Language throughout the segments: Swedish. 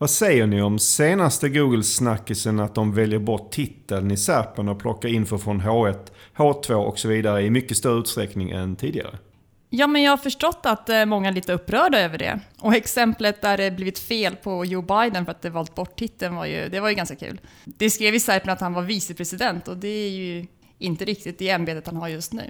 Vad säger ni om senaste Google-snackisen att de väljer bort titeln i SERPen och plockar info från H1, H2 och så vidare i mycket större utsträckning än tidigare? Ja, men jag har förstått att eh, många är lite upprörda över det. Och exemplet där det blivit fel på Joe Biden för att det valt bort titeln var ju, det var ju ganska kul. Det skrev i Serpen att han var vicepresident och det är ju inte riktigt det ämbetet han har just nu.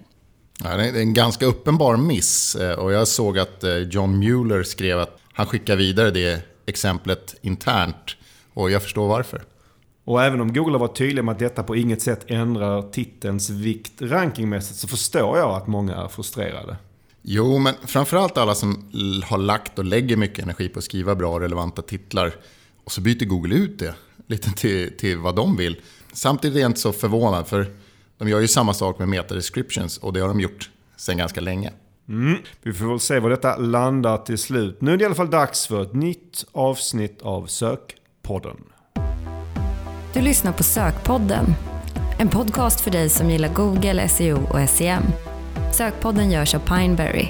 Ja, det är en ganska uppenbar miss eh, och jag såg att eh, John Mueller skrev att han skickar vidare det exemplet internt och jag förstår varför. Och även om Google har varit tydliga med att detta på inget sätt ändrar titelns vikt rankingmässigt så förstår jag att många är frustrerade. Jo, men framförallt alla som har lagt och lägger mycket energi på att skriva bra och relevanta titlar. Och så byter Google ut det lite till, till vad de vill. Samtidigt är jag inte så förvånad, för de gör ju samma sak med meta-descriptions och det har de gjort sedan ganska länge. Mm. Vi får väl se var detta landar till slut. Nu är det i alla fall dags för ett nytt avsnitt av Sökpodden. Du lyssnar på Sökpodden. En podcast för dig som gillar Google, SEO och SEM. Sökpodden görs av Pineberry.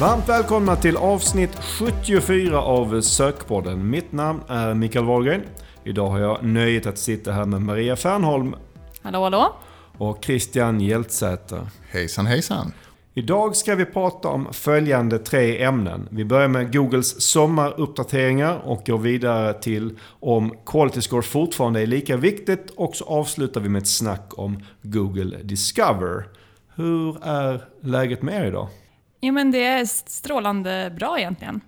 Varmt välkomna till avsnitt 74 av Sökpodden. Mitt namn är Mikael Wahlgren. Idag har jag nöjet att sitta här med Maria Fernholm. Hallå, hallå. Och Christian Hjeltsäter. Hejsan, hejsan. Idag ska vi prata om följande tre ämnen. Vi börjar med Googles sommaruppdateringar och går vidare till om Quality Score fortfarande är lika viktigt och så avslutar vi med ett snack om Google Discover. Hur är läget med er idag? Jo, men det är strålande bra egentligen.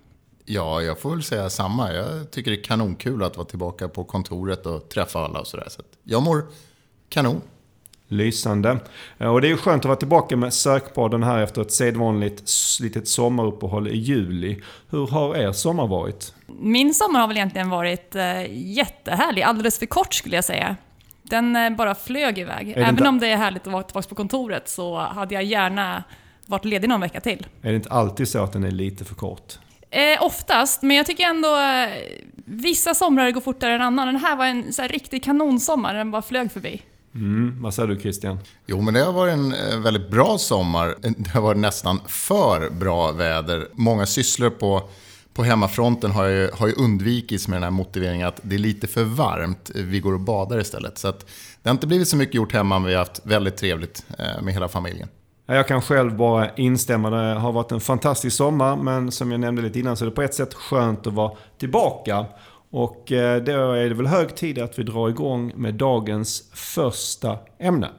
Ja, jag får väl säga samma. Jag tycker det är kanonkul att vara tillbaka på kontoret och träffa alla och sådär. Så jag mår kanon. Lysande. Och det är ju skönt att vara tillbaka med Sökpodden här efter ett sedvanligt litet sommaruppehåll i juli. Hur har er sommar varit? Min sommar har väl egentligen varit eh, jättehärlig. Alldeles för kort skulle jag säga. Den eh, bara flög iväg. Även inte... om det är härligt att vara tillbaka på kontoret så hade jag gärna varit ledig någon vecka till. Är det inte alltid så att den är lite för kort? Eh, oftast, men jag tycker ändå eh, vissa somrar går fortare än annan. Den här var en så här, riktig kanonsommar, den bara flög förbi. Mm, vad säger du Christian? Jo, men det har varit en eh, väldigt bra sommar. Det har varit nästan för bra väder. Många sysslor på, på hemmafronten har ju, har ju undvikits med den här motiveringen att det är lite för varmt. Vi går och badar istället. Så att det har inte blivit så mycket gjort hemma, men vi har haft väldigt trevligt eh, med hela familjen. Jag kan själv bara instämma. Det har varit en fantastisk sommar, men som jag nämnde lite innan så är det på ett sätt skönt att vara tillbaka. Och eh, då är det väl hög tid att vi drar igång med dagens första ämne.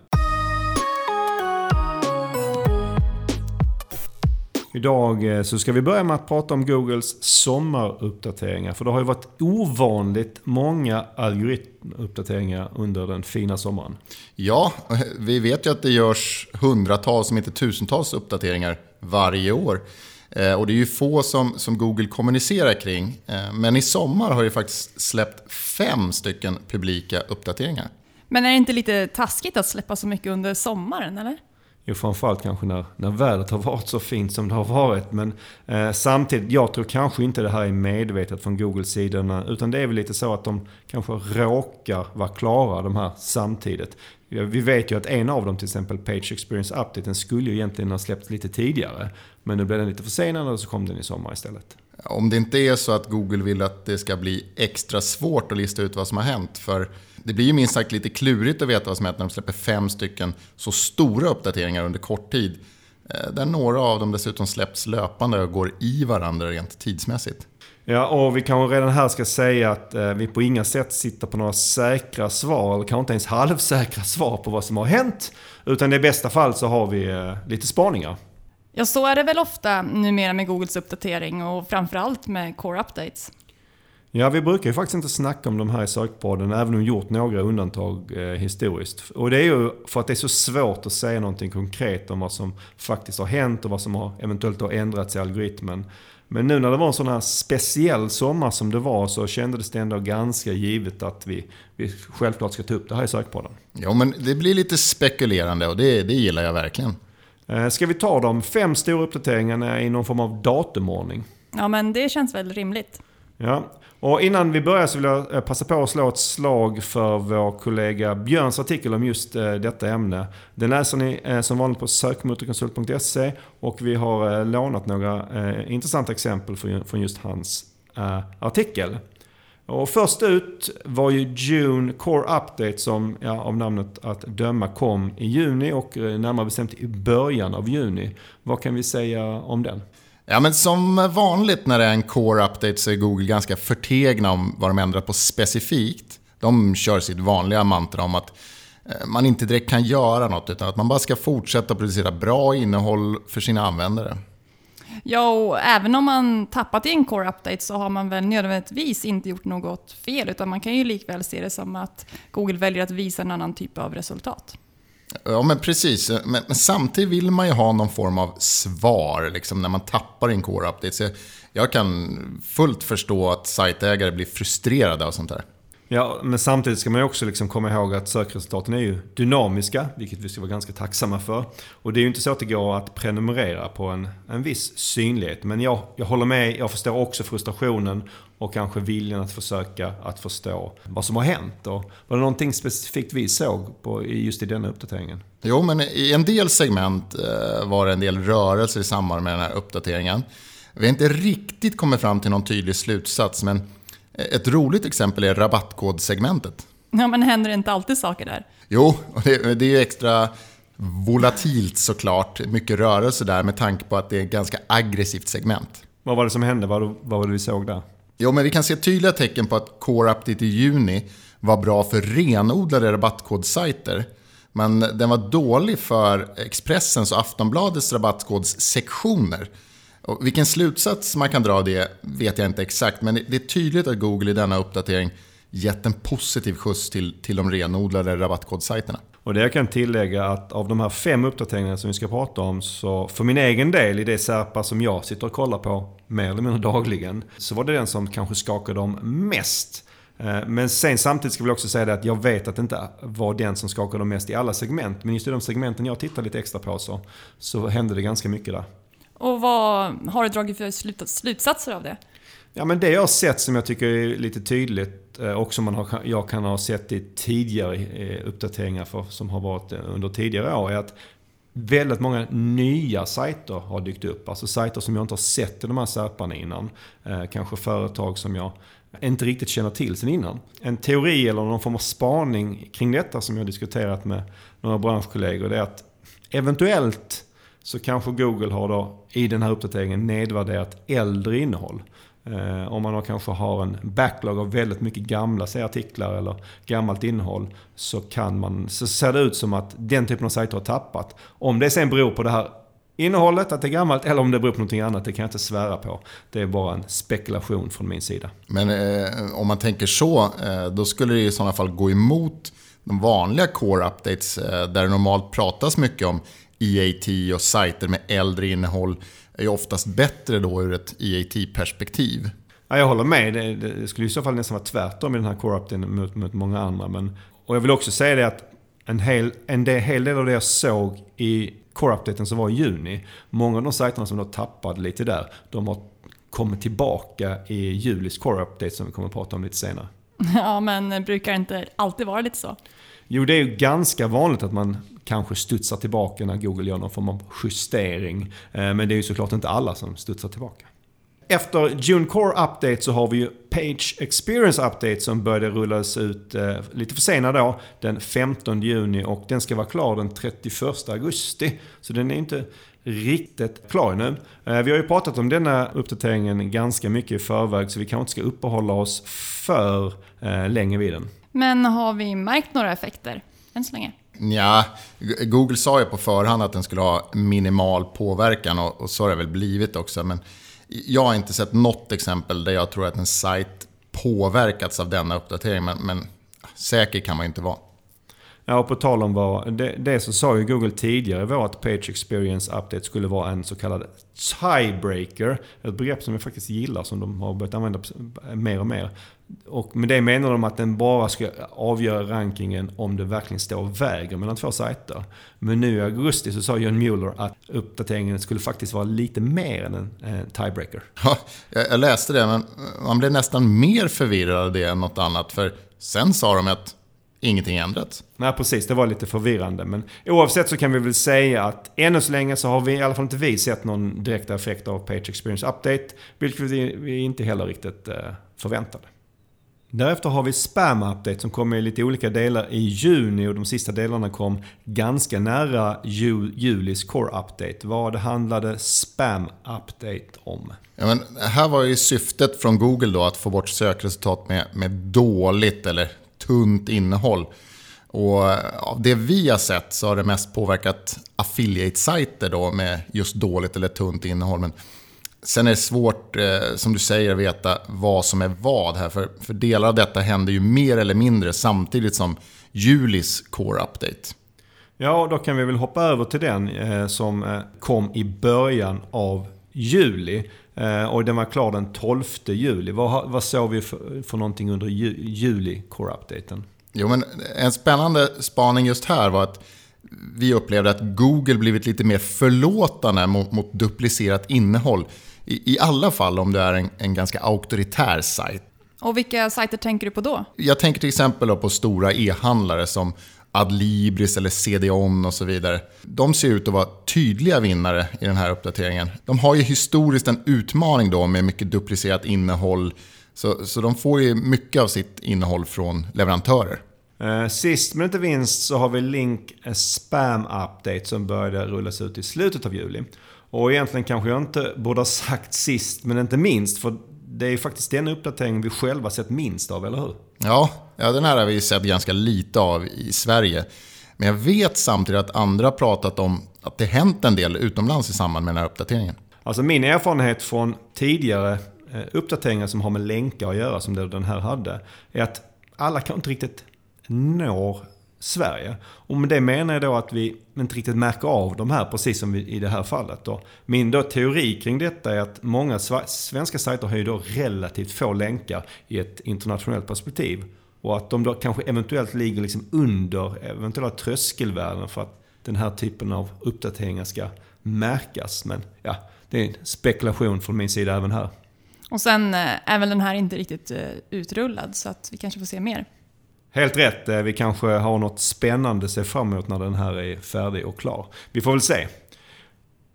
Idag eh, så ska vi börja med att prata om Googles sommaruppdateringar. För det har ju varit ovanligt många algoritmuppdateringar under den fina sommaren. Ja, vi vet ju att det görs hundratals, om inte tusentals uppdateringar varje år. Eh, och det är ju få som, som Google kommunicerar kring. Eh, men i sommar har det faktiskt släppt fem stycken publika uppdateringar. Men är det inte lite taskigt att släppa så mycket under sommaren, eller? Jo, framförallt kanske när, när vädret har varit så fint som det har varit. Men eh, samtidigt, jag tror kanske inte det här är medvetet från Googles sidorna. Utan det är väl lite så att de kanske råkar vara klara de här samtidigt. Vi vet ju att en av dem, till exempel Page Experience Update, den skulle ju egentligen ha släppts lite tidigare. Men nu blev den lite försenad och så kom den i sommar istället. Om det inte är så att Google vill att det ska bli extra svårt att lista ut vad som har hänt. För det blir ju minst sagt lite klurigt att veta vad som hänt när de släpper fem stycken så stora uppdateringar under kort tid. Eh, där några av dem dessutom släpps löpande och går i varandra rent tidsmässigt. Ja, och vi kanske redan här ska säga att eh, vi på inga sätt sitter på några säkra svar, eller kanske inte ens halvsäkra svar på vad som har hänt. Utan i bästa fall så har vi eh, lite spaningar. Ja, så är det väl ofta numera med Googles uppdatering och framförallt med Core Updates. Ja, vi brukar ju faktiskt inte snacka om de här i sökpodden, även om vi gjort några undantag eh, historiskt. Och det är ju för att det är så svårt att säga någonting konkret om vad som faktiskt har hänt och vad som har eventuellt har ändrats i algoritmen. Men nu när det var en sån här speciell sommar som det var så kändes det ändå ganska givet att vi, vi självklart ska ta upp det här i sökpodden. Ja, men det blir lite spekulerande och det, det gillar jag verkligen. Eh, ska vi ta de fem stora uppdateringarna i någon form av datumordning? Ja, men det känns väl rimligt. Ja, och innan vi börjar så vill jag eh, passa på att slå ett slag för vår kollega Björns artikel om just eh, detta ämne. Den läser ni eh, som vanligt på sökmotorkonsult.se och vi har lånat några intressanta exempel från just hans artikel. Och först ut var ju June Core Update som ja, av namnet att döma kom i juni och närmare bestämt i början av juni. Vad kan vi säga om den? Ja, men som vanligt när det är en core update så är Google ganska förtegna om vad de ändrat på specifikt. De kör sitt vanliga mantra om att eh, man inte direkt kan göra något utan att man bara ska fortsätta producera bra innehåll för sina användare. Ja, och även om man tappat i en core update så har man väl nödvändigtvis inte gjort något fel, utan man kan ju likväl se det som att Google väljer att visa en annan typ av resultat. Ja, men precis. Men, men, samtidigt vill man ju ha någon form av svar liksom, när man tappar en core update. Så jag kan fullt förstå att sajtägare blir frustrerade av sånt här. Ja, men samtidigt ska man ju också liksom komma ihåg att sökresultaten är ju dynamiska, vilket vi ska vara ganska tacksamma för. Och det är ju inte så att det går att prenumerera på en, en viss synlighet. Men jag, jag håller med, jag förstår också frustrationen och kanske viljan att försöka att förstå vad som har hänt. Och var det någonting specifikt vi såg på just i denna uppdateringen? Jo, men i en del segment eh, var det en del rörelser i samband med den här uppdateringen. Vi har inte riktigt kommit fram till någon tydlig slutsats, men ett roligt exempel är rabattkodsegmentet. Ja, men händer det inte alltid saker där? Jo, och det, det är ju extra volatilt såklart. Mycket rörelse där med tanke på att det är ett ganska aggressivt segment. Vad var det som hände? Vad, vad var det vi såg där? Jo, men vi kan se tydliga tecken på att Core Update i juni var bra för renodlade rabattkodsajter. Men den var dålig för Expressens och Aftonbladets rabattkodssektioner. Och vilken slutsats man kan dra av det vet jag inte exakt, men det är tydligt att Google i denna uppdatering gett en positiv skjuts till, till de renodlade rabattkodsajterna. Och det jag kan tillägga att av de här fem uppdateringarna som vi ska prata om så för min egen del i det särpa som jag sitter och kollar på mer eller mindre dagligen så var det den som kanske skakade dem mest. Eh, men sen samtidigt ska vi också säga det att jag vet att det inte var den som skakade dem mest i alla segment. Men just i de segmenten jag tittar lite extra på så, så hände det ganska mycket där. Och vad har du dragit för slutsatser av det? Ja, men det jag har sett som jag tycker är lite tydligt eh, och som man har, jag kan ha sett i tidigare eh, uppdateringar för, som har varit eh, under tidigare år är att väldigt många nya sajter har dykt upp. Alltså sajter som jag inte har sett i de här särparna innan. Kanske företag som jag inte riktigt känner till sen innan. En teori eller någon form av spaning kring detta som jag diskuterat med några branschkollegor det är att eventuellt så kanske Google har då i den här uppdateringen nedvärderat äldre innehåll. Eh, om man då kanske har en backlog av väldigt mycket gamla artiklar eller gammalt innehåll så, kan man, så ser det ut som att den typen av sajter har tappat. Om det sen beror på det här innehållet, att det är gammalt, eller om det beror på någonting annat, det kan jag inte svära på. Det är bara en spekulation från min sida. Men eh, om man tänker så, eh, då skulle det i sådana fall gå emot de vanliga core updates eh, där det normalt pratas mycket om EAT och sajter med äldre innehåll är ju oftast bättre då ur ett EAT-perspektiv. Ja, jag håller med. Det, det, skulle i så fall nästan vara tvärtom i den här core mot, mot många andra. Men, och jag vill också säga det att en hel, en del, hel del av det jag såg i core-updaten som var i juni, många av de sajterna som då tappade lite där, de har kommit tillbaka i julis core-update som vi kommer att prata om lite senare. Ja, men brukar det inte alltid vara lite så? Jo, det är ju ganska vanligt att man kanske studsar tillbaka när Google gör någon form av justering. Eh, men det är ju såklart inte alla som studsar tillbaka. Efter June Core Update så har vi ju Page Experience Update som började rullas ut eh, lite för senare då, den 15 juni och den ska vara klar den 31 augusti. Så den är inte riktigt klar nu. Eh, vi har ju pratat om denna uppdateringen ganska mycket i förväg så vi kanske inte ska uppehålla oss för eh, länge vid den. Men har vi märkt några effekter än så länge? Ja, Google sa ju på förhand att den skulle ha minimal påverkan och, och så har det väl blivit också. Men jag har inte sett något exempel där jag tror att en sajt påverkats av denna uppdatering. Men, men säker kan man ju inte vara. Ja, och på tal om vad... Det, det så sa ju Google tidigare var att Page Experience Update skulle vara en så kallad tiebreaker. Ett begrepp som jag faktiskt gillar, som de har börjat använda mer och mer. Och med det menar de att den bara ska avgöra rankingen om det verkligen står och väger mellan två sajter. Men nu i augusti så sa John Mueller att uppdateringen skulle faktiskt vara lite mer än en eh, tiebreaker. Ja, jag läste det, men man blev nästan mer förvirrad av det än något annat. För sen sa de att ingenting ändrats. Nej, precis. Det var lite förvirrande. Men oavsett så kan vi väl säga att ännu så länge så har vi i alla fall inte vi sett någon direkt effekt av Page Experience Update. Vilket vi inte heller riktigt eh, förväntade. Därefter har vi Spam Update som kommer i lite olika delar i juni och de sista delarna kom ganska nära julis Core Update. Vad handlade Spam Update om? Ja, men här var ju syftet från Google då att få bort sökresultat med, med dåligt eller tunt innehåll. Och av det vi har sett så har det mest påverkat affiliate-sajter då med just dåligt eller tunt innehåll. Men sen är det svårt, eh, som du säger, att veta vad som är vad här. För, för delar av detta händer ju mer eller mindre samtidigt som julis Core Update. Ja, då kan vi väl hoppa över till den eh, som eh, kom i början av juli. Eh, och den var klar den 12 juli. Vad, vad såg vi för, för någonting under ju, juli Core-updaten? Jo, men en spännande spaning just här var att vi upplevde att Google blivit lite mer förlåtande mot, mot duplicerat innehåll. I, I alla fall om det är en, en ganska auktoritär sajt. Och vilka sajter tänker du på då? Jag tänker till exempel på stora e-handlare som Adlibris eller CDON och så vidare. De ser ut att vara tydliga vinnare i den här uppdateringen. De har ju historiskt en utmaning då med mycket duplicerat innehåll. Så, så de får ju mycket av sitt innehåll från leverantörer. Eh, sist men inte minst så har vi Link Spam Update som började rullas ut i slutet av juli. Och egentligen kanske jag inte borde ha sagt sist men inte minst för det är ju faktiskt den uppdateringen vi själva sett minst av, eller hur? Ja, ja, den här har vi sett ganska lite av i Sverige. Men jag vet samtidigt att andra har pratat om att det hänt en del utomlands i samband med den här uppdateringen. Alltså min erfarenhet från tidigare eh, uppdateringar som har med länkar att göra, som den här hade, är att alla kan inte riktigt når Sverige. Och med det menar jag då att vi inte riktigt märker av de här, precis som i det här fallet. Då. Min då teori kring detta är att många svenska sajter har ju då relativt få länkar i ett internationellt perspektiv. Och att de då kanske eventuellt ligger liksom under eventuella tröskelvärden för att den här typen av uppdateringar ska märkas. Men ja, det är en spekulation från min sida även här. Och sen eh, är väl den här inte riktigt eh, utrullad så att vi kanske får se mer. Helt rätt. Eh, vi kanske har något spännande att se fram emot när den här är färdig och klar. Vi får väl se.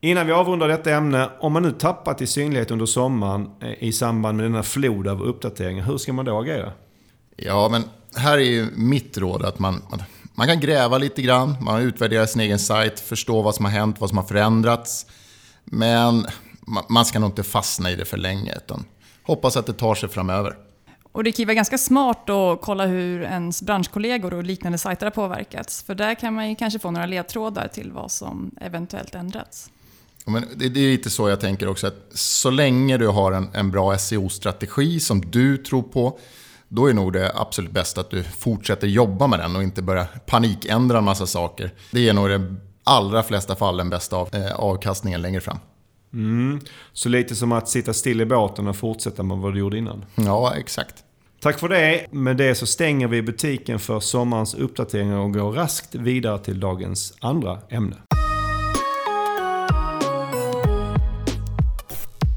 Innan vi avrundar detta ämne, om man nu tappat i synlighet under sommaren eh, i samband med denna flod av uppdateringar, hur ska man då agera? Ja, men här är ju mitt råd att man, man, man kan gräva lite grann, man utvärderar sin egen sajt, förstå vad som har hänt, vad som har förändrats. Men man, man ska nog inte fastna i det för länge, utan hoppas att det tar sig framöver. Och det kan vara ganska smart att kolla hur ens branschkollegor och liknande sajter har påverkats. För där kan man ju kanske få några ledtrådar till vad som eventuellt ändrats. Men det, är lite så jag tänker också, att så länge du har en, en bra SEO-strategi som du tror på, då är nog det absolut bäst att du fortsätter jobba med den och inte börja panikändra en massa saker. Det ger nog i de allra flesta fall den bästa av, eh, avkastningen längre fram. Mm. Så lite som att sitta still i båten och fortsätta med vad du gjorde innan? Ja, exakt. Tack för det. Med det så stänger vi butiken för sommarens uppdateringar och går raskt vidare till dagens andra ämne.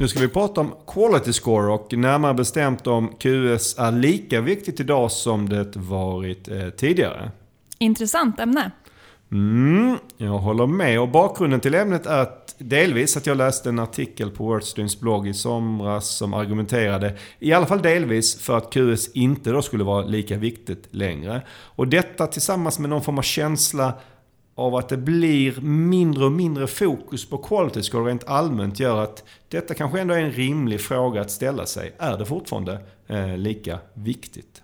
Nu ska vi prata om Quality Score och närmare bestämt om QS är lika viktigt idag som det varit eh, tidigare. Intressant ämne. Mm, jag håller med och bakgrunden till ämnet är att delvis att jag läste en artikel på Wordstreams blogg i somras som argumenterade, i alla fall delvis, för att QS inte då skulle vara lika viktigt längre. Och detta tillsammans med någon form av känsla av att det blir mindre och mindre fokus på quality score rent allmänt gör att detta kanske ändå är en rimlig fråga att ställa sig. Är det fortfarande eh, lika viktigt?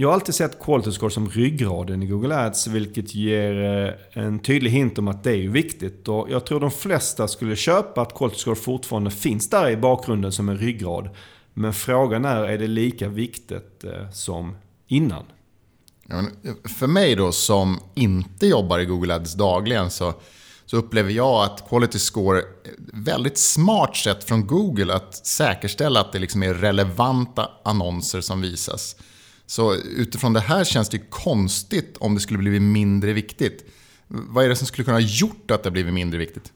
Jag har alltid sett quality score som ryggraden i Google Ads, vilket ger eh, en tydlig hint om att det är viktigt. Och jag tror de flesta skulle köpa att quality score fortfarande finns där i bakgrunden som en ryggrad. Men frågan är, är det lika viktigt eh, som innan? Eh, för mig då som inte jobbar i Google Ads dagligen så, så upplever jag att Quality Score är ett väldigt smart sätt från Google att säkerställa att det liksom är relevanta annonser som visas. Så utifrån det här känns det konstigt om det skulle blivit mindre viktigt. Vad är det som skulle kunna ha gjort att det blivit mindre viktigt?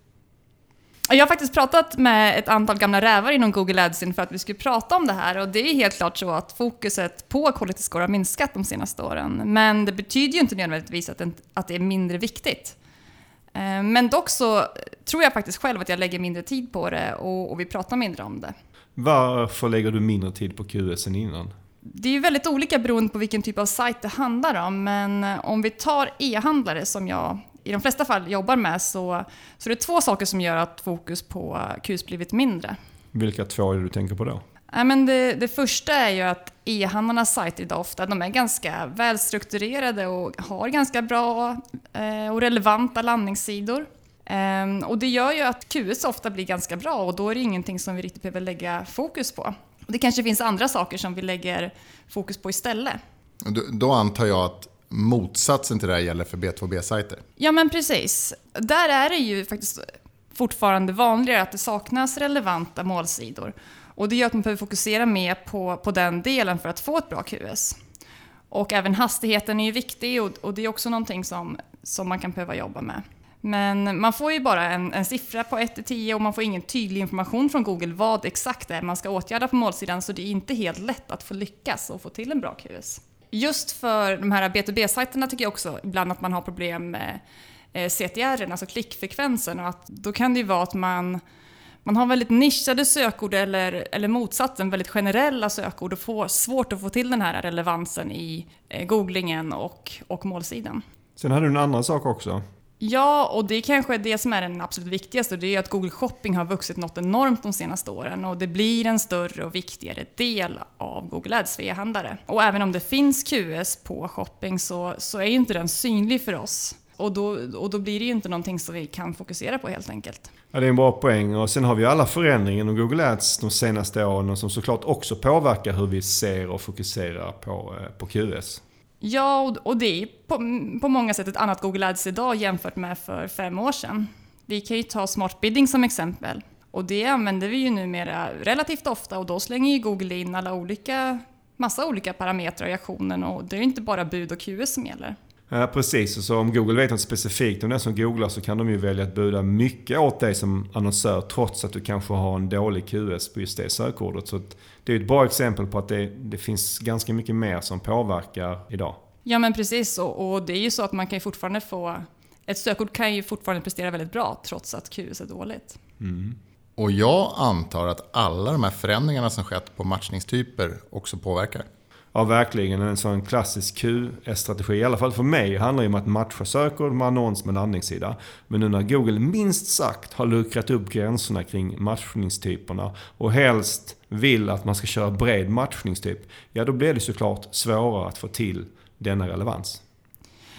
Jag har faktiskt pratat med ett antal gamla rävar inom Google Ads för att vi skulle prata om det här och det är helt klart så att fokuset på quality score har minskat de senaste åren. Men det betyder ju inte nödvändigtvis att det är mindre viktigt. Eh, men dock så tror jag faktiskt själv att jag lägger mindre tid på det och, vi pratar mindre om det. Varför lägger du mindre tid på QS än innan? Det är ju väldigt olika beroende på vilken typ av sajt det handlar om, men om vi tar e-handlare som jag i de flesta fall jobbar med så, så det är två saker som gör att fokus på KUS blivit mindre. Vilka två är det du tänker på då? Ja, men det, det första är ju att e-handlarnas sajter idag ofta de är ganska välstrukturerade och har ganska bra eh, och relevanta landningssidor. Eh, och det gör ju att QS ofta blir ganska bra och då är det ingenting som vi riktigt behöver lägga fokus på. Det kanske finns andra saker som vi lägger fokus på istället. Då, då antar jag att motsatsen till det här gäller för B2B-sajter? Ja, men precis. Där är det ju faktiskt fortfarande vanligare att det saknas relevanta målsidor. Och det gör att man behöver fokusera mer på, på den delen för att få ett bra QS. Och även hastigheten är ju viktig och, och det är också någonting som, som man kan behöva jobba med. Men man får ju bara en, en siffra på 1 10 och man får ingen tydlig information från Google vad exakt det är man ska åtgärda på målsidan så det är inte helt lätt att få lyckas och få till en bra QS. Just för de här B2B-sajterna tycker jag också ibland att man har problem med eh, CTR, alltså klickfrekvensen och att då kan det ju vara att man man har väldigt nischade sökord eller, eller motsatsen, väldigt generella sökord och får svårt att få till den här relevansen i eh, googlingen och, och målsidan. Sen hade du en annan sak också. Ja, och det är kanske det som är den absolut viktigaste. Det är att Google Shopping har vuxit något enormt de senaste åren och det blir en större och viktigare del av Google Ads för e-handlare. Och även om det finns QS på shopping så, så är ju inte den synlig för oss. Och då, och då blir det ju inte någonting som vi kan fokusera på helt enkelt. Ja, det är en bra poäng. Och sen har vi alla förändringar inom Google Ads de senaste åren som såklart också påverkar hur vi ser och fokuserar på, eh, på QS. Ja, och det är på, på många sätt ett annat Google Ads idag jämfört med för fem år sedan. Vi kan ju ta Smart Bidding som exempel. Och det använder vi ju numera relativt ofta och då slänger ju Google in alla olika, massa olika parametrar i aktionen och det är inte bara bud och QS som gäller. Ja, precis. Och så om Google vet något specifikt om den som googlar så kan de ju välja att buda mycket åt dig som annonsör trots att du kanske har en dålig QS på just det sökordet. Så det är ett bra exempel på att det, det finns ganska mycket mer som påverkar idag. Ja men precis och, och det är ju så att man kan ju fortfarande få ett sökord kan ju fortfarande prestera väldigt bra trots att QS är dåligt. Mm. Och jag antar att alla de här förändringarna som skett på matchningstyper också påverkar? Ja, verkligen. En sån klassisk QS-strategi, i alla fall för mig, handlar ju om att matcha sökord med annons med landningssida. Men nu när Google minst sagt har luckrat upp gränserna kring matchningstyperna och helst vill att man ska köra bred matchningstyp, ja då blir det såklart svårare att få till denna relevans.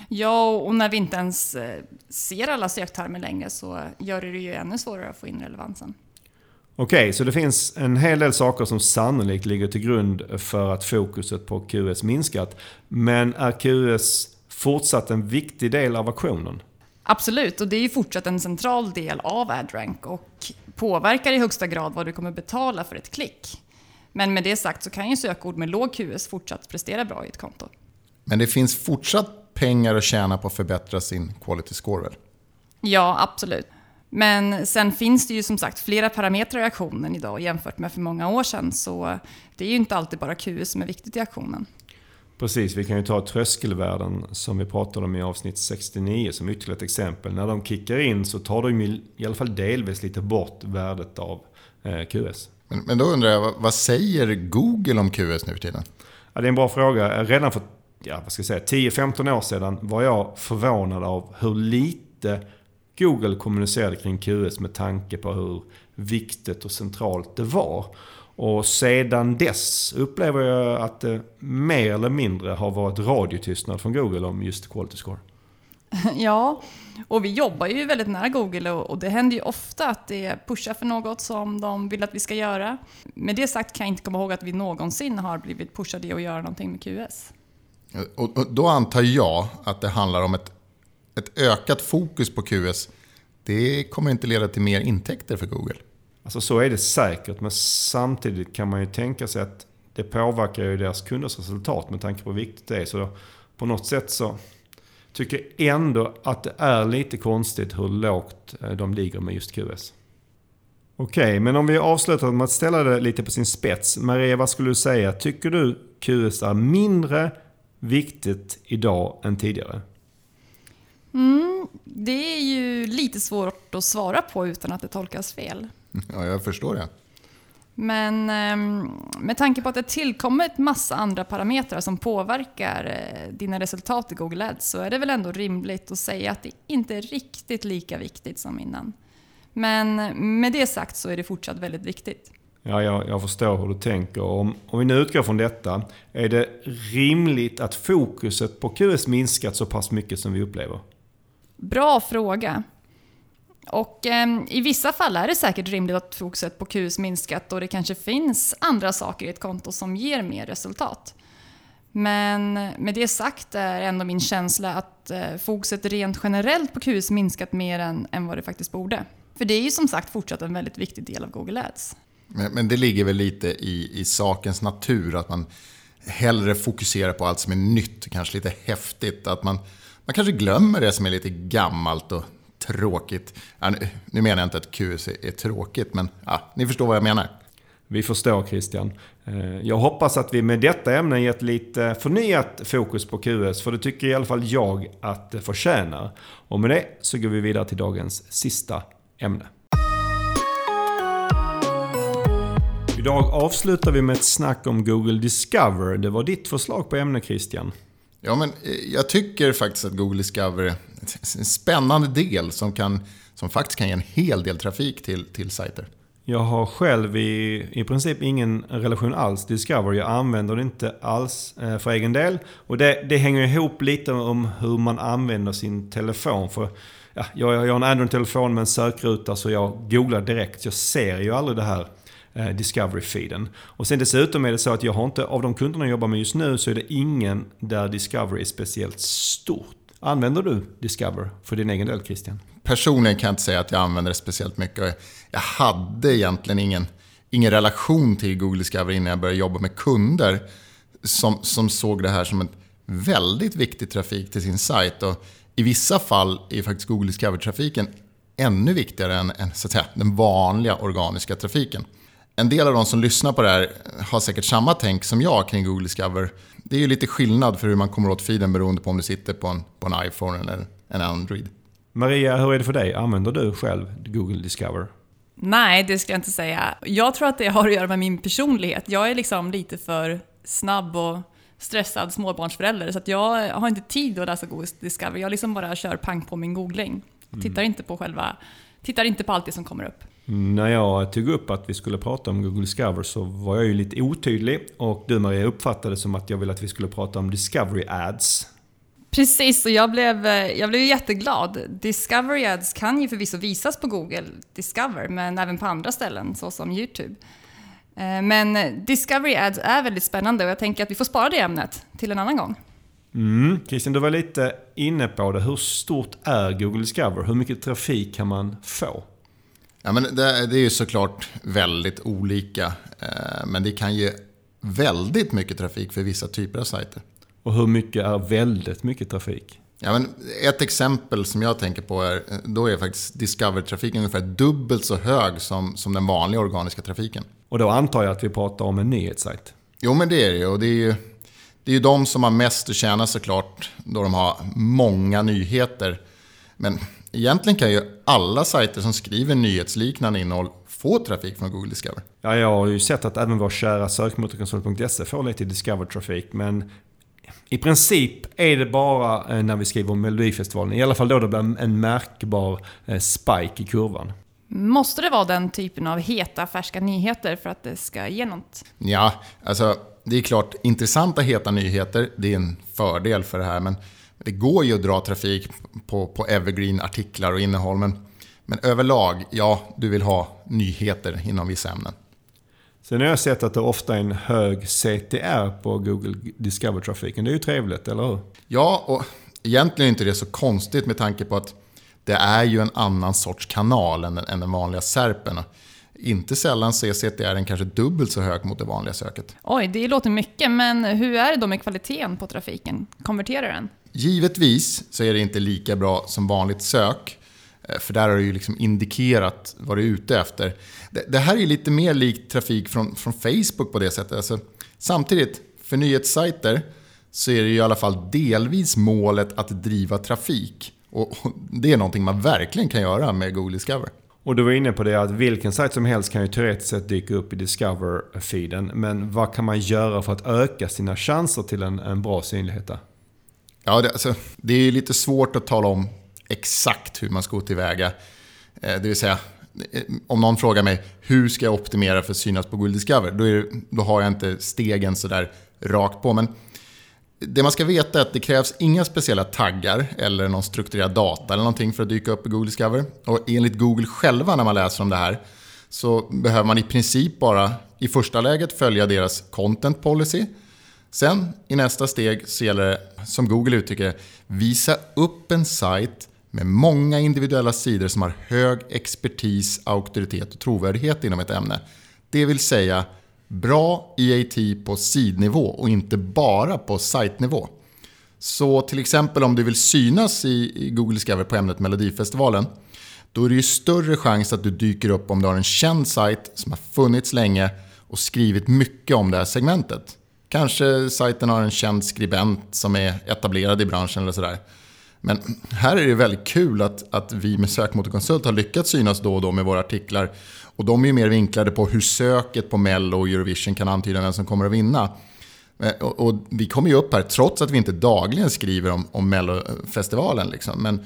Ja, och när vi inte ens eh, ser alla söktermer längre så gör det ju ännu svårare att få in relevansen. Okej, okay, så det finns en hel del saker som sannolikt ligger till grund för att fokuset på QS minskat. Men är QS fortsatt en viktig del av aktionen? Absolut, och det är ju fortsatt en central del av AdRank och påverkar i högsta grad vad du kommer betala för ett klick. Men med det sagt så kan ju sökord med låg QS fortsatt prestera bra i ett konto. Men det finns fortsatt pengar att tjäna på att förbättra sin quality score väl? Ja, absolut. Men sen finns det ju som sagt flera parametrar i aktionen idag jämfört med för många år sedan. Så det är ju inte alltid bara QS som är viktigt i aktionen. Precis, vi kan ju ta tröskelvärden som vi pratade om i avsnitt 69 som ytterligare ett exempel. När de kickar in så tar de i alla fall delvis lite bort värdet av eh, QS. Men, men då undrar jag, vad säger Google om QS nu för tiden? Ja, det är en bra fråga. Redan för ja, vad ska jag säga, 10-15 år sedan var jag förvånad av hur lite Google kommunicerade kring QS med tanke på hur viktigt och centralt det var. Och sedan dess upplever jag att det mer eller mindre har varit radiotystnad från Google om just Quality Score. Ja, och vi jobbar ju väldigt nära Google och det händer ju ofta att det pushar för något som de vill att vi ska göra. Med det sagt kan jag inte komma ihåg att vi någonsin har blivit pushade att göra någonting med QS. Och då antar jag att det handlar om ett ett ökat fokus på QS, det kommer inte leda till mer intäkter för Google. Alltså så är det säkert, men samtidigt kan man ju tänka sig att det påverkar ju deras kunders resultat med tanke på hur viktigt det är. Så då, på något sätt så tycker jag ändå att det är lite konstigt hur lågt eh, de ligger med just QS. Okej, okay, men om vi avslutar med att ställa det lite på sin spets. Maria, vad skulle du säga? Tycker du QS är mindre viktigt idag än tidigare? Mm, det är ju lite svårt att svara på utan att det tolkas fel. Ja, jag förstår det. Men eh, med tanke på att det tillkommit massa andra parametrar som påverkar eh, dina resultat i Google Ads så är det väl ändå rimligt att säga att det inte är riktigt lika viktigt som innan. Men med det sagt så är det fortsatt väldigt viktigt. Ja, jag, jag förstår hur du tänker. Om, om vi nu utgår från detta, är det rimligt att fokuset på QS minskat så pass mycket som vi upplever? Bra fråga. Och eh, i vissa fall är det säkert rimligt att fokuset på QS minskat och det kanske finns andra saker i ett konto som ger mer resultat. Men med det sagt är ändå min känsla att eh, fokuset rent generellt på QS minskat mer än, än vad det faktiskt borde. För det är ju som sagt fortsatt en väldigt viktig del av Google Ads. Men, men det ligger väl lite i, i sakens natur att man hellre fokuserar på allt som är nytt, kanske lite häftigt. Att man, man kanske glömmer det som är lite gammalt och tråkigt. Ja, nu, nu menar jag inte att QS är tråkigt, men ja, ni förstår vad jag menar. Vi förstår Christian. Eh, jag hoppas att vi med detta ämne gett lite förnyat fokus på QS, för det tycker i alla fall jag att det förtjänar. Och med det så går vi vidare till dagens sista ämne. Idag avslutar vi med ett snack om Google Discover. Det var ditt förslag på ämne Christian. Ja, men eh, jag tycker faktiskt att Google Discover är en spännande del som, kan, som faktiskt kan ge en hel del trafik till, till sajter. Jag har själv i, i princip ingen relation alls till Discover. Jag använder det inte alls eh, för egen del. Och det, det hänger ihop lite om hur man använder sin telefon. För ja, jag, jag har en Android-telefon med en sökruta så jag googlar direkt. Jag ser ju aldrig det här Eh, Discovery-feeden. Och sen dessutom är det så att jag har inte, av de kunderna jag jobbar med just nu så är det ingen där Discovery är speciellt stort. Använder du Discover för din egen del Christian? Personligen kan jag inte säga att jag använder det speciellt mycket. Jag hade egentligen ingen, ingen relation till Google Discover innan jag började jobba med kunder som, som såg det här som en väldigt viktig trafik till sin sajt. Och I vissa fall är faktiskt Google Discover-trafiken ännu viktigare än, än så att säga, den vanliga organiska trafiken. En del av de som lyssnar på det här har säkert samma tänk som jag kring Google Discover. Det är ju lite skillnad för hur man kommer åt feeden beroende på om du sitter på en, på en iPhone eller en Android. Maria, hur är det för dig? Använder du själv Google Discover? Nej, det ska jag inte säga. Jag tror att det har att göra med min personlighet. Jag är liksom lite för snabb och stressad småbarnsförälder så att jag har inte tid att läsa Google Discover. Jag liksom bara kör pang på min googling. Tittar inte på själva tittar inte på allt det som kommer upp. När jag tog upp att vi skulle prata om Google Discover så var jag ju lite otydlig och du Maria uppfattade som att jag ville att vi skulle prata om Discovery Ads. Precis, och jag blev, jag blev jätteglad. Discovery Ads kan ju förvisso visas på Google Discover, men även på andra ställen såsom YouTube. Eh, men Discovery Ads är väldigt spännande och jag tänker att vi får spara det ämnet till en annan gång. Mm. Christian, du var lite inne på det. Hur stort är Google Discover? Hur mycket trafik kan man få? Ja, men det, det är ju såklart väldigt olika. Eh, men det kan ge väldigt mycket trafik för vissa typer av sajter. Och hur mycket är väldigt mycket trafik? Ja, men ett exempel som jag tänker på är, då är faktiskt Discover-trafiken ungefär dubbelt så hög som, som den vanliga organiska trafiken. Och då antar jag att vi pratar om en nyhetssajt? Jo, men det är det. Och det är ju det är ju de som har mest att tjäna såklart, då de har många nyheter. Men egentligen kan ju alla sajter som skriver nyhetsliknande innehåll få trafik från Google Discover. Ja, jag har ju sett att även vår kära sökmotorkonsult.se får lite Discover-trafik. Men i princip är det bara eh, när vi skriver om Melodifestivalen. I alla fall då det blir en märkbar eh, spike i kurvan. Måste det vara den typen av heta, färska nyheter för att det ska ge något? Ja, alltså det är klart, intressanta heta nyheter, det är en fördel för det här. Men det går ju att dra trafik på, på evergreen-artiklar och innehåll. Men, men överlag, ja, du vill ha nyheter inom vissa ämnen. Sen har jag sett att det ofta är en hög CTR på Google Discover-trafiken. Det är ju trevligt, eller hur? Ja, och egentligen är inte det så konstigt med tanke på att det är ju en annan sorts kanal än, än den vanliga SERPen. Inte sällan så är CTR kanske dubbelt så hög mot det vanliga söket. Oj, det låter mycket, men hur är det då med kvaliteten på trafiken? Konverterar den? Givetvis så är det inte lika bra som vanligt sök. Eh, för där har du ju liksom indikerat vad du är ute efter. Det, det här är lite mer likt trafik från, från Facebook på det sättet. Alltså, samtidigt, för nyhetssajter så är det ju i alla fall delvis målet att driva trafik. Och, och det är någonting man verkligen kan göra med Google Discover. Och du var inne på det att vilken sajt som helst kan ju teoretiskt sett dyka upp i Discover-feeden. Men vad kan man göra för att öka sina chanser till en, en bra synlighet där? Ja, det, alltså, det är lite svårt att tala om exakt hur man ska gå tillväga. Eh, det vill säga, eh, om någon frågar mig hur ska jag optimera för att synas på Google Discover? Då, det, då har jag inte stegen sådär rakt på. Men det man ska veta är att det krävs inga speciella taggar eller någon strukturerad data eller någonting för att dyka upp i Google Discover. Och enligt Google själva när man läser om det här så behöver man i princip bara i första läget följa deras content policy. Sen i nästa steg så gäller det, som Google uttrycker det, visa upp en sajt med många individuella sidor som har hög expertis, auktoritet och trovärdighet inom ett ämne. Det vill säga bra EAT på sidnivå och inte bara på sajtnivå. Så till exempel om du vill synas i Google Discover på ämnet Melodifestivalen då är det ju större chans att du dyker upp om du har en känd sajt som har funnits länge och skrivit mycket om det här segmentet. Kanske sajten har en känd skribent som är etablerad i branschen eller sådär. Men här är det väldigt kul att, att vi med Sökmotorkonsult har lyckats synas då och då med våra artiklar. Och de är ju mer vinklade på hur söket på Mello och Eurovision kan antyda vem som kommer att vinna. Eh, och, och, vi kommer ju upp här trots att vi inte dagligen skriver om, om Mellofestivalen. Liksom. Men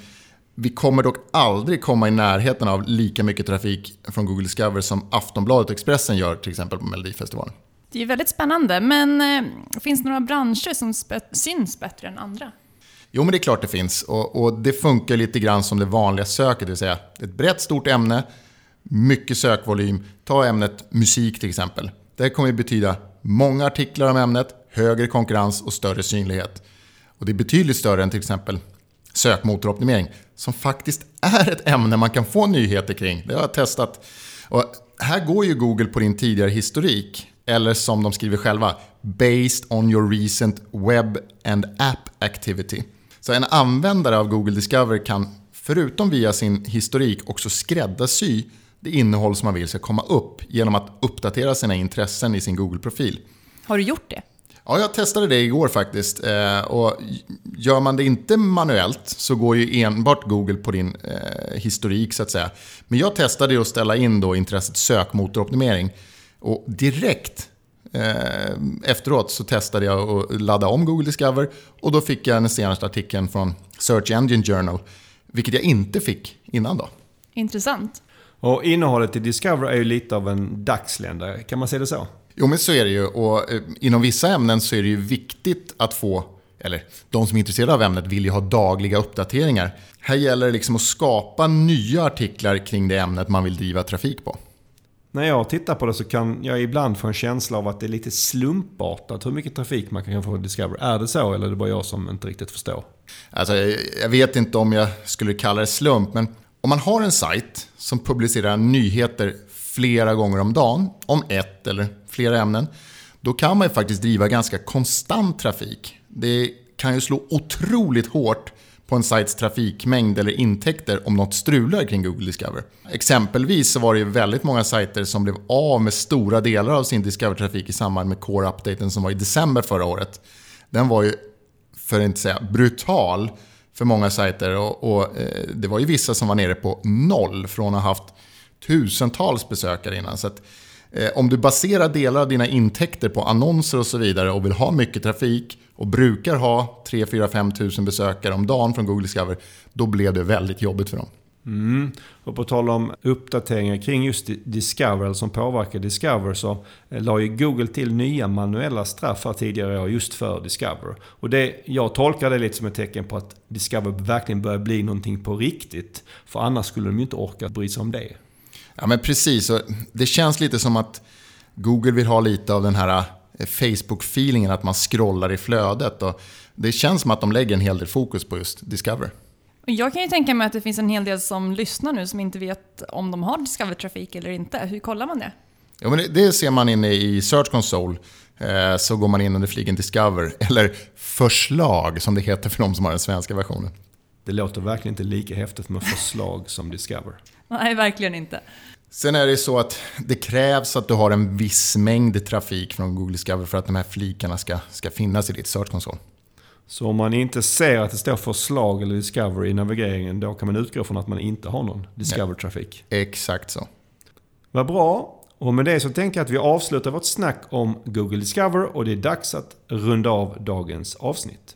vi kommer dock aldrig komma i närheten av lika mycket trafik från Google Discover som Aftonbladet och Expressen gör till exempel på Melodifestivalen. Det är väldigt spännande, men eh, finns det några branscher som syns bättre än andra? Jo, men det är klart det finns. Och, och, det funkar lite grann som det vanliga söket, det vill säga ett brett stort ämne, mycket sökvolym. Ta ämnet musik till exempel. Det kommer att betyda många artiklar om ämnet, högre konkurrens och större synlighet. Och det är betydligt större än till exempel sökmotoroptimering, som faktiskt är ett ämne man kan få nyheter kring. Det har jag testat. Och här går ju Google på din tidigare historik, eller som de skriver själva, “based on your recent web and app activity”. Så en användare av Google Discover kan, förutom via sin historik, också skräddarsy det innehåll som man vill ska komma upp genom att uppdatera sina intressen i sin Google-profil. Har du gjort det? Ja, jag testade det igår faktiskt. Eh, och gör man det inte manuellt så går ju enbart Google på din eh, historik så att säga. Men jag testade att ställa in då intresset sökmotoroptimering. Och direkt eh, efteråt så testade jag att ladda om Google Discover och då fick jag den senaste artikeln från Search Engine Journal. Vilket jag inte fick innan då. Intressant. Och innehållet i Discover är ju lite av en dagsländare, kan man säga det så? Jo, men så är det ju. Och eh, inom vissa ämnen så är det ju viktigt att få, eller de som är intresserade av ämnet vill ju ha dagliga uppdateringar. Här gäller det liksom att skapa nya artiklar kring det ämnet man vill driva trafik på. När jag tittar på det så kan jag ibland få en känsla av att det är lite slumpartat hur mycket trafik man kan få på Discover. Är det så eller är det bara jag som inte riktigt förstår? Alltså, jag vet inte om jag skulle kalla det slump, men om man har en sajt som publicerar nyheter flera gånger om dagen om ett eller flera ämnen, då kan man ju faktiskt driva ganska konstant trafik. Det kan ju slå otroligt hårt på en sajts trafikmängd eller intäkter om något strular kring Google Discover. Exempelvis så var det ju väldigt många sajter som blev av med stora delar av sin Discover-trafik i samband med Core-updaten som var i december förra året. Den var ju, för att inte säga brutal, för många sajter och, och eh, det var ju vissa som var nere på noll från att ha haft tusentals besökare innan. Så att, eh, Eh, om du baserar delar av dina intäkter på annonser och så vidare och vill ha mycket trafik och brukar ha 3 4 5 tusen besökare om dagen från Google Discover, då blev det väldigt jobbigt för dem. Mm. Och på tal om uppdateringar kring just Discover, som påverkar Discover, så eh, la ju Google till nya manuella straff här tidigare år just för Discover. Och det, jag tolkar det lite som ett tecken på att Discover verkligen börjar bli någonting på riktigt. För annars skulle de ju inte orka bry sig om det. Ja men precis, det känns lite som att Google vill ha lite av den här eh, Facebook-feelingen, att man scrollar i flödet. Och det känns som att de lägger en hel del fokus på just Discover. Jag kan ju tänka mig att det finns en hel del som lyssnar nu som inte vet om de har Discover-trafik eller inte. Hur kollar man det? Ja, men det ser man inne i Search Console. Eh, så går man in under fliken Discover, eller förslag som det heter för de som har den svenska versionen. Det låter verkligen inte lika häftigt med förslag som Discover. Nej, verkligen inte. Sen är det så att det krävs att du har en viss mängd trafik från Google Discover för att de här flikarna ska, ska finnas i ditt Search Console. Så om man inte ser att det står förslag eller Discover i navigeringen, då kan man utgå från att man inte har någon Discover-trafik. Exakt så. Vad bra. Och med det så tänker jag att vi avslutar vårt snack om Google Discover och det är dags att runda av dagens avsnitt.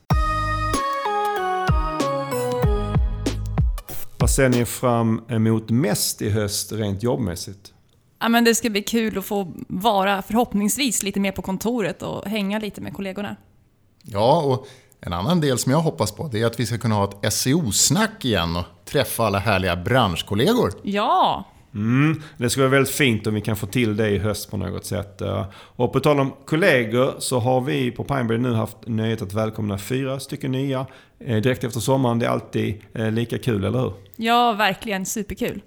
Vad ser ni fram emot mest i höst rent jobbmässigt? Ja, men det ska bli kul att få vara förhoppningsvis lite mer på kontoret och hänga lite med kollegorna. Ja, och en annan del som jag hoppas på det är att vi ska kunna ha ett SEO-snack igen och träffa alla härliga branschkollegor. Ja, Mm, det skulle vara väldigt fint om vi kan få till det i höst på något sätt. Eh, Och på tal om kollegor så har vi på Pineberry nu haft nöjet att välkomna fyra stycken nya eh, direkt efter sommaren. Det är alltid eh, lika kul, eller hur? ja verkligen superkul.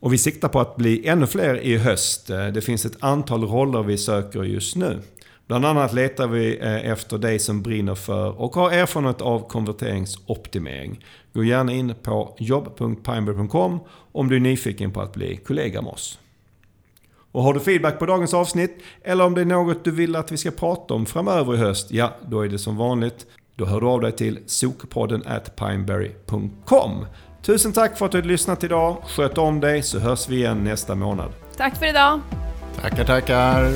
Och vi siktar på att bli ännu fler i höst. Det finns ett antal roller vi söker just nu. Bland annat letar vi eh, efter dig som brinner för och har erfarenhet av konverteringsoptimering. Gå gärna in på jobb.pineberry.com om du är nyfiken på att bli kollega med oss. Och har du feedback på dagens avsnitt eller om det är något du vill att vi ska prata om framöver i höst, ja då är det som vanligt. Då hör du av dig till sokpodden at pineberry.com. Tusen tack för att du har lyssnat idag. Sköt om dig så hörs vi igen nästa månad. Tack för idag! Tackar, tackar.